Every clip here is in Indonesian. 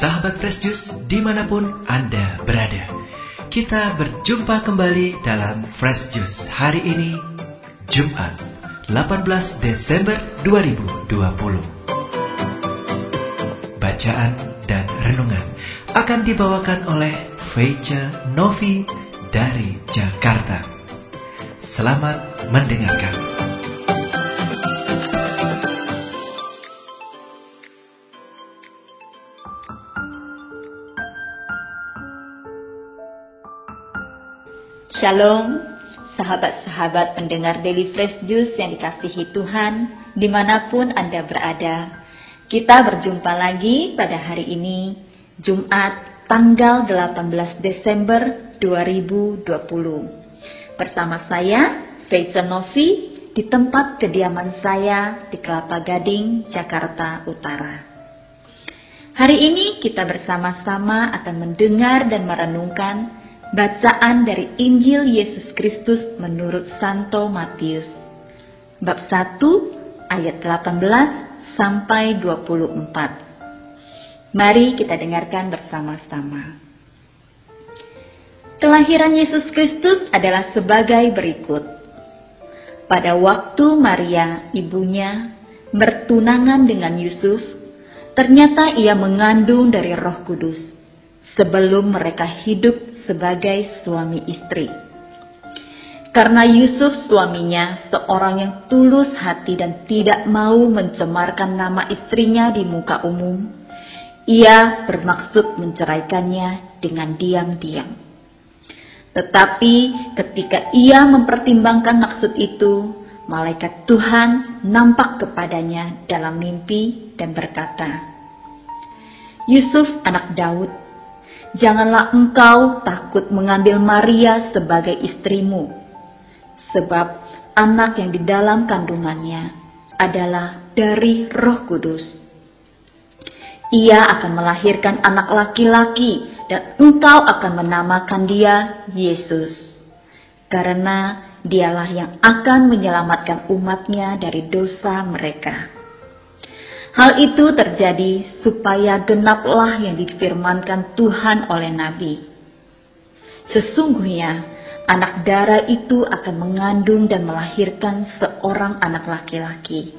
sahabat Fresh Juice di mana pun Anda berada. Kita berjumpa kembali dalam Fresh Juice hari ini, Jumat 18 Desember 2020. Bacaan dan renungan akan dibawakan oleh Feice Novi dari Jakarta. Selamat mendengarkan. Shalom, sahabat-sahabat pendengar Daily Fresh Juice yang dikasihi Tuhan, di mana pun Anda berada. Kita berjumpa lagi pada hari ini, Jumat tanggal 18 Desember 2020. Bersama saya, Faith Novi, di tempat kediaman saya di Kelapa Gading, Jakarta Utara. Hari ini kita bersama-sama akan mendengar dan merenungkan Bacaan dari Injil Yesus Kristus menurut Santo Matius. Bab 1 ayat 18 sampai 24. Mari kita dengarkan bersama-sama. Kelahiran Yesus Kristus adalah sebagai berikut. Pada waktu Maria, ibunya, bertunangan dengan Yusuf, ternyata ia mengandung dari Roh Kudus sebelum mereka hidup sebagai suami istri. Karena Yusuf suaminya seorang yang tulus hati dan tidak mau mencemarkan nama istrinya di muka umum, ia bermaksud menceraikannya dengan diam-diam. Tetapi ketika ia mempertimbangkan maksud itu, malaikat Tuhan nampak kepadanya dalam mimpi dan berkata, Yusuf anak Daud, janganlah engkau takut mengambil Maria sebagai istrimu, sebab anak yang di dalam kandungannya adalah dari Roh Kudus. Ia akan melahirkan anak laki-laki, dan engkau akan menamakan dia Yesus, karena dialah yang akan menyelamatkan umatnya dari dosa mereka. Hal itu terjadi supaya genaplah yang difirmankan Tuhan oleh Nabi. Sesungguhnya anak darah itu akan mengandung dan melahirkan seorang anak laki-laki.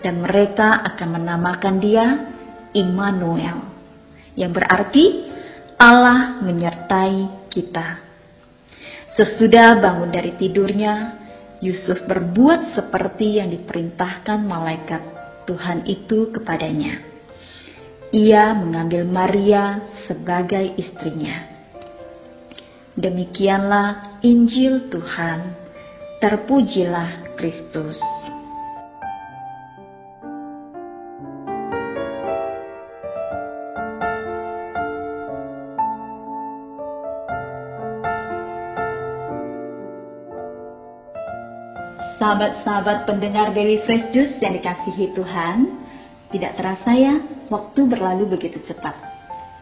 Dan mereka akan menamakan dia Immanuel. Yang berarti Allah menyertai kita. Sesudah bangun dari tidurnya, Yusuf berbuat seperti yang diperintahkan malaikat Tuhan itu kepadanya. Ia mengambil Maria sebagai istrinya. Demikianlah Injil Tuhan. Terpujilah Kristus. Sahabat-sahabat pendengar Daily Fresh Juice yang dikasihi Tuhan, tidak terasa ya, waktu berlalu begitu cepat.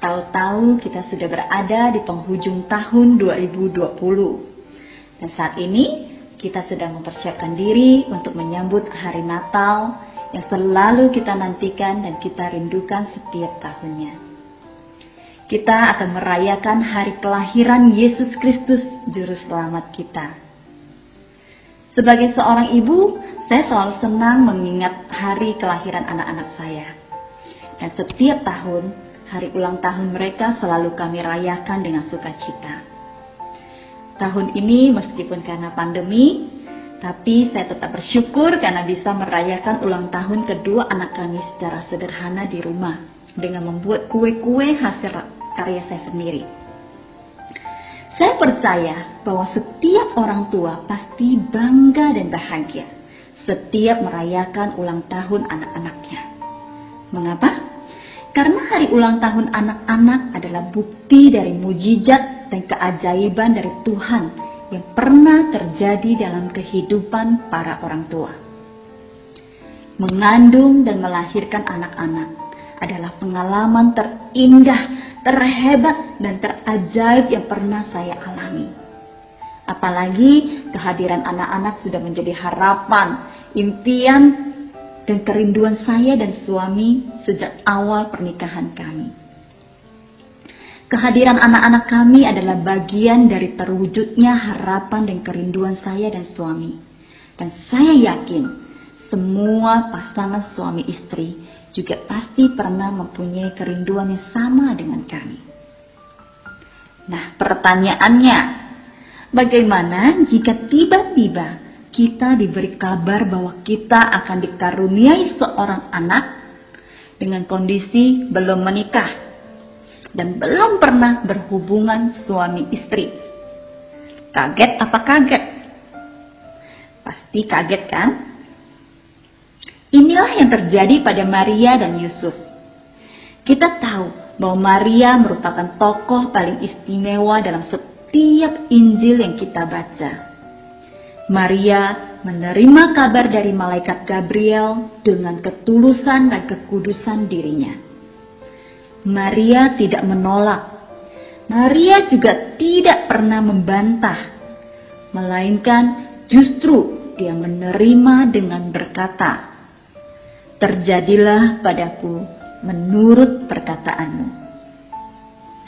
Tahu-tahu kita sudah berada di penghujung tahun 2020. Dan saat ini kita sedang mempersiapkan diri untuk menyambut hari Natal yang selalu kita nantikan dan kita rindukan setiap tahunnya. Kita akan merayakan hari kelahiran Yesus Kristus, Juru Selamat kita. Sebagai seorang ibu, saya selalu senang mengingat hari kelahiran anak-anak saya. Dan setiap tahun, hari ulang tahun mereka selalu kami rayakan dengan sukacita. Tahun ini meskipun karena pandemi, tapi saya tetap bersyukur karena bisa merayakan ulang tahun kedua anak kami secara sederhana di rumah dengan membuat kue-kue hasil karya saya sendiri. Saya percaya bahwa setiap orang tua pasti bangga dan bahagia setiap merayakan ulang tahun anak-anaknya. Mengapa? Karena hari ulang tahun anak-anak adalah bukti dari mujizat dan keajaiban dari Tuhan yang pernah terjadi dalam kehidupan para orang tua. Mengandung dan melahirkan anak-anak adalah pengalaman terindah terhebat dan terajaib yang pernah saya alami. Apalagi kehadiran anak-anak sudah menjadi harapan, impian, dan kerinduan saya dan suami sejak awal pernikahan kami. Kehadiran anak-anak kami adalah bagian dari terwujudnya harapan dan kerinduan saya dan suami. Dan saya yakin semua pasangan suami istri juga pasti pernah mempunyai kerinduan yang sama dengan kami. Nah, pertanyaannya, bagaimana jika tiba-tiba kita diberi kabar bahwa kita akan dikaruniai seorang anak dengan kondisi belum menikah dan belum pernah berhubungan suami istri. Kaget apa kaget? Pasti kaget kan? Inilah yang terjadi pada Maria dan Yusuf. Kita tahu bahwa Maria merupakan tokoh paling istimewa dalam setiap Injil yang kita baca. Maria menerima kabar dari malaikat Gabriel dengan ketulusan dan kekudusan dirinya. Maria tidak menolak. Maria juga tidak pernah membantah, melainkan justru dia menerima dengan berkata, "Terjadilah padaku menurut perkataanmu."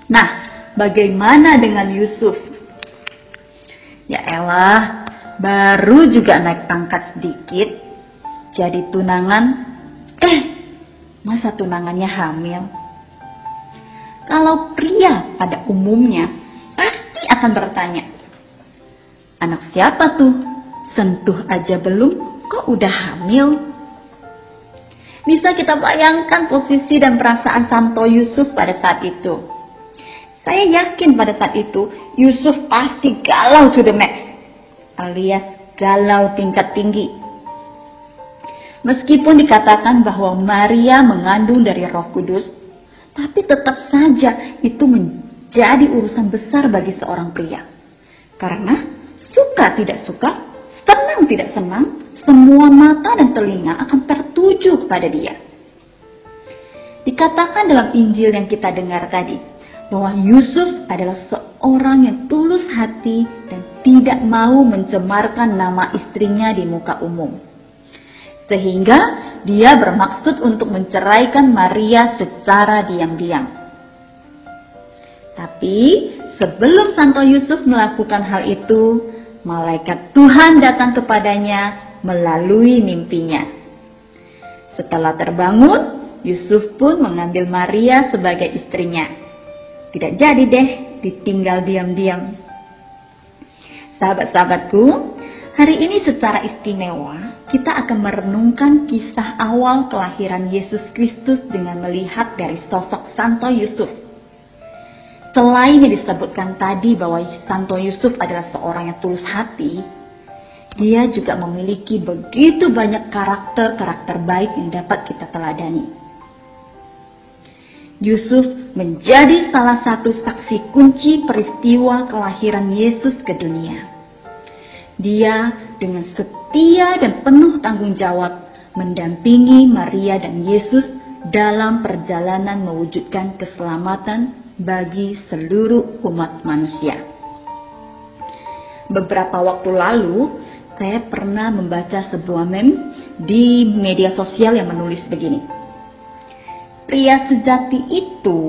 Nah, bagaimana dengan Yusuf? Ya elah, baru juga naik pangkat sedikit, jadi tunangan. Eh, masa tunangannya hamil? Kalau pria pada umumnya pasti akan bertanya, anak siapa tuh? Sentuh aja belum, kok udah hamil? Bisa kita bayangkan posisi dan perasaan Santo Yusuf pada saat itu. Saya yakin pada saat itu Yusuf pasti galau to the max, alias galau tingkat tinggi. Meskipun dikatakan bahwa Maria mengandung dari Roh Kudus, tapi tetap saja itu menjadi urusan besar bagi seorang pria. Karena suka tidak suka, senang tidak senang, semua mata dan telinga akan tertuju kepada dia. Dikatakan dalam Injil yang kita dengar tadi, bahwa Yusuf adalah seorang yang tulus hati dan tidak mau mencemarkan nama istrinya di muka umum. Sehingga dia bermaksud untuk menceraikan Maria secara diam-diam. Tapi sebelum Santo Yusuf melakukan hal itu, malaikat Tuhan datang kepadanya melalui mimpinya. Setelah terbangun, Yusuf pun mengambil Maria sebagai istrinya. Tidak jadi deh ditinggal diam-diam. Sahabat-sahabatku, hari ini secara istimewa kita akan merenungkan kisah awal kelahiran Yesus Kristus dengan melihat dari sosok Santo Yusuf. Selain yang disebutkan tadi bahwa Santo Yusuf adalah seorang yang tulus hati, dia juga memiliki begitu banyak karakter-karakter baik yang dapat kita teladani. Yusuf menjadi salah satu saksi kunci peristiwa kelahiran Yesus ke dunia. Dia dengan setia dan penuh tanggung jawab mendampingi Maria dan Yesus dalam perjalanan mewujudkan keselamatan bagi seluruh umat manusia. Beberapa waktu lalu, saya pernah membaca sebuah meme di media sosial yang menulis begini. Pria sejati itu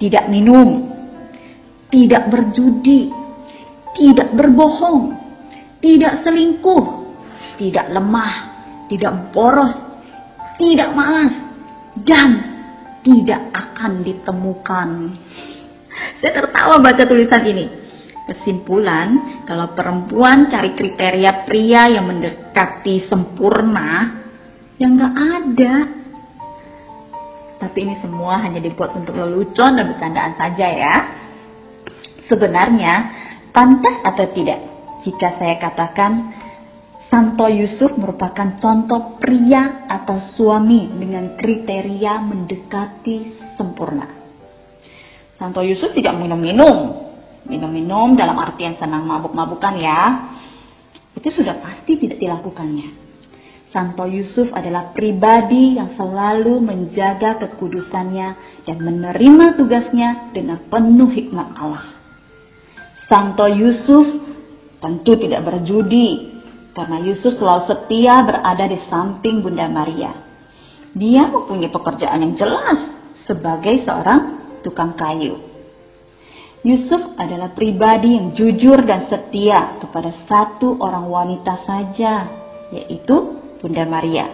tidak minum, tidak berjudi, tidak berbohong, tidak selingkuh, tidak lemah, tidak boros, tidak malas, dan tidak akan ditemukan. Saya tertawa baca tulisan ini. Kesimpulan, kalau perempuan cari kriteria pria yang mendekati sempurna, yang gak ada. Tapi ini semua hanya dibuat untuk lelucon dan bercandaan saja ya. Sebenarnya, Pantas atau tidak jika saya katakan Santo Yusuf merupakan contoh pria atau suami dengan kriteria mendekati sempurna. Santo Yusuf tidak minum-minum. Minum-minum dalam artian senang mabuk-mabukan ya. Itu sudah pasti tidak dilakukannya. Santo Yusuf adalah pribadi yang selalu menjaga kekudusannya dan menerima tugasnya dengan penuh hikmat Allah. Santo Yusuf tentu tidak berjudi karena Yusuf selalu setia berada di samping Bunda Maria. Dia mempunyai pekerjaan yang jelas sebagai seorang tukang kayu. Yusuf adalah pribadi yang jujur dan setia kepada satu orang wanita saja, yaitu Bunda Maria.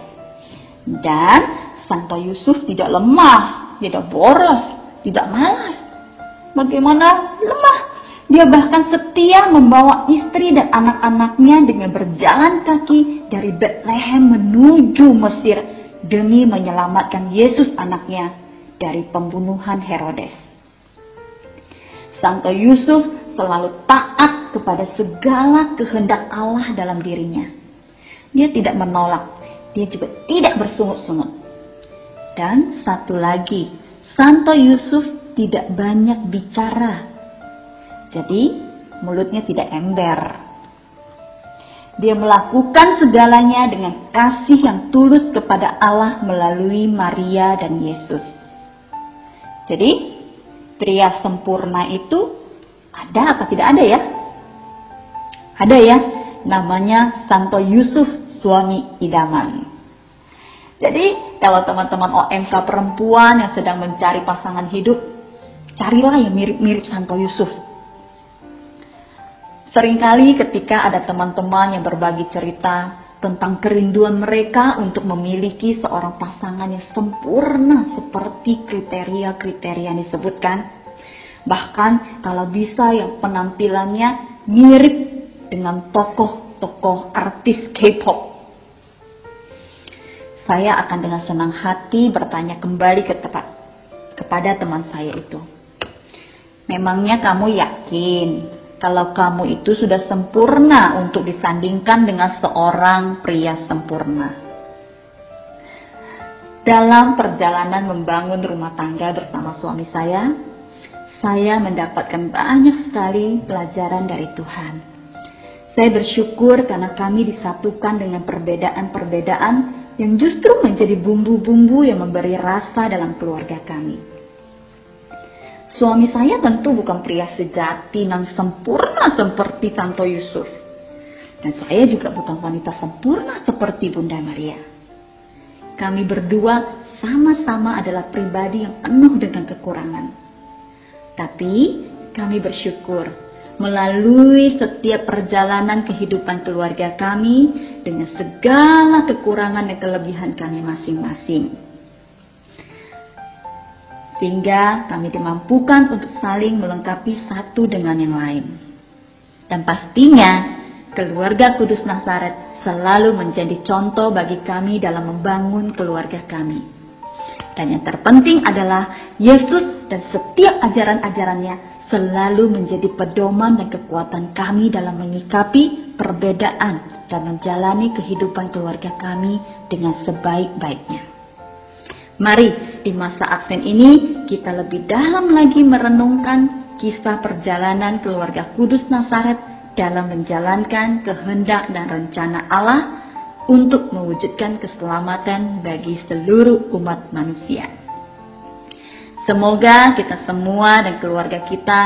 Dan Santo Yusuf tidak lemah, tidak boros, tidak malas. Bagaimana lemah? Dia bahkan setia membawa istri dan anak-anaknya dengan berjalan kaki dari Bethlehem menuju Mesir demi menyelamatkan Yesus anaknya dari pembunuhan Herodes. Santo Yusuf selalu taat kepada segala kehendak Allah dalam dirinya. Dia tidak menolak, dia juga tidak bersungut-sungut. Dan satu lagi, Santo Yusuf tidak banyak bicara jadi mulutnya tidak ember. Dia melakukan segalanya dengan kasih yang tulus kepada Allah melalui Maria dan Yesus. Jadi, pria sempurna itu ada apa tidak ada ya? Ada ya, namanya Santo Yusuf, suami idaman. Jadi, kalau teman-teman OMK perempuan yang sedang mencari pasangan hidup, carilah yang mirip-mirip Santo Yusuf. Seringkali ketika ada teman-teman yang berbagi cerita tentang kerinduan mereka untuk memiliki seorang pasangan yang sempurna seperti kriteria-kriteria yang disebutkan. Bahkan kalau bisa yang penampilannya mirip dengan tokoh-tokoh artis K-pop. Saya akan dengan senang hati bertanya kembali ke tempat kepada teman saya itu. Memangnya kamu yakin kalau kamu itu sudah sempurna untuk disandingkan dengan seorang pria sempurna. Dalam perjalanan membangun rumah tangga bersama suami saya, saya mendapatkan banyak sekali pelajaran dari Tuhan. Saya bersyukur karena kami disatukan dengan perbedaan-perbedaan yang justru menjadi bumbu-bumbu yang memberi rasa dalam keluarga kami. Suami saya tentu bukan pria sejati dan sempurna seperti Santo Yusuf. Dan saya juga bukan wanita sempurna seperti Bunda Maria. Kami berdua sama-sama adalah pribadi yang penuh dengan kekurangan. Tapi kami bersyukur melalui setiap perjalanan kehidupan keluarga kami dengan segala kekurangan dan kelebihan kami masing-masing sehingga kami dimampukan untuk saling melengkapi satu dengan yang lain. Dan pastinya, keluarga Kudus Nazaret selalu menjadi contoh bagi kami dalam membangun keluarga kami. Dan yang terpenting adalah Yesus dan setiap ajaran-ajarannya selalu menjadi pedoman dan kekuatan kami dalam menyikapi perbedaan dan menjalani kehidupan keluarga kami dengan sebaik-baiknya. Mari di masa Advent ini kita lebih dalam lagi merenungkan kisah perjalanan keluarga Kudus Nazaret dalam menjalankan kehendak dan rencana Allah untuk mewujudkan keselamatan bagi seluruh umat manusia. Semoga kita semua dan keluarga kita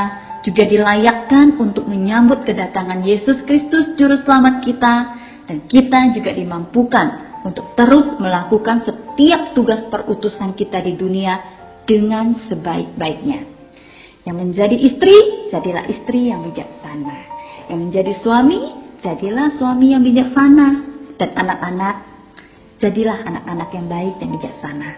juga dilayakkan untuk menyambut kedatangan Yesus Kristus Juru Selamat kita dan kita juga dimampukan untuk terus melakukan setiap tugas perutusan kita di dunia dengan sebaik-baiknya. Yang menjadi istri, jadilah istri yang bijaksana. Yang menjadi suami, jadilah suami yang bijaksana. Dan anak-anak, jadilah anak-anak yang baik dan bijaksana.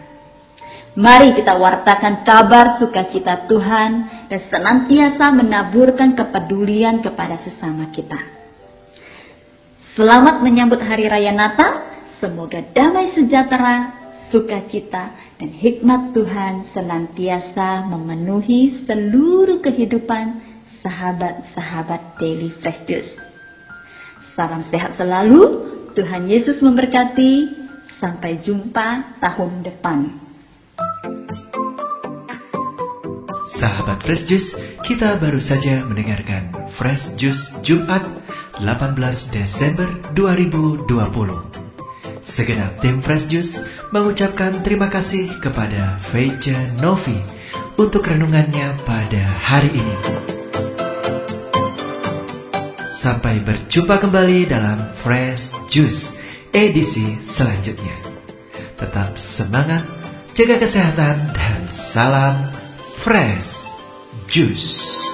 Mari kita wartakan kabar sukacita Tuhan dan senantiasa menaburkan kepedulian kepada sesama kita. Selamat menyambut Hari Raya Natal Semoga damai sejahtera, sukacita, dan hikmat Tuhan senantiasa memenuhi seluruh kehidupan sahabat-sahabat Daily Fresh Juice. Salam sehat selalu, Tuhan Yesus memberkati. Sampai jumpa tahun depan. Sahabat Fresh Juice, kita baru saja mendengarkan Fresh Juice Jumat 18 Desember 2020. Segenap tim Fresh Juice mengucapkan terima kasih kepada Feice Novi untuk renungannya pada hari ini. Sampai berjumpa kembali dalam Fresh Juice edisi selanjutnya. Tetap semangat, jaga kesehatan, dan salam Fresh Juice.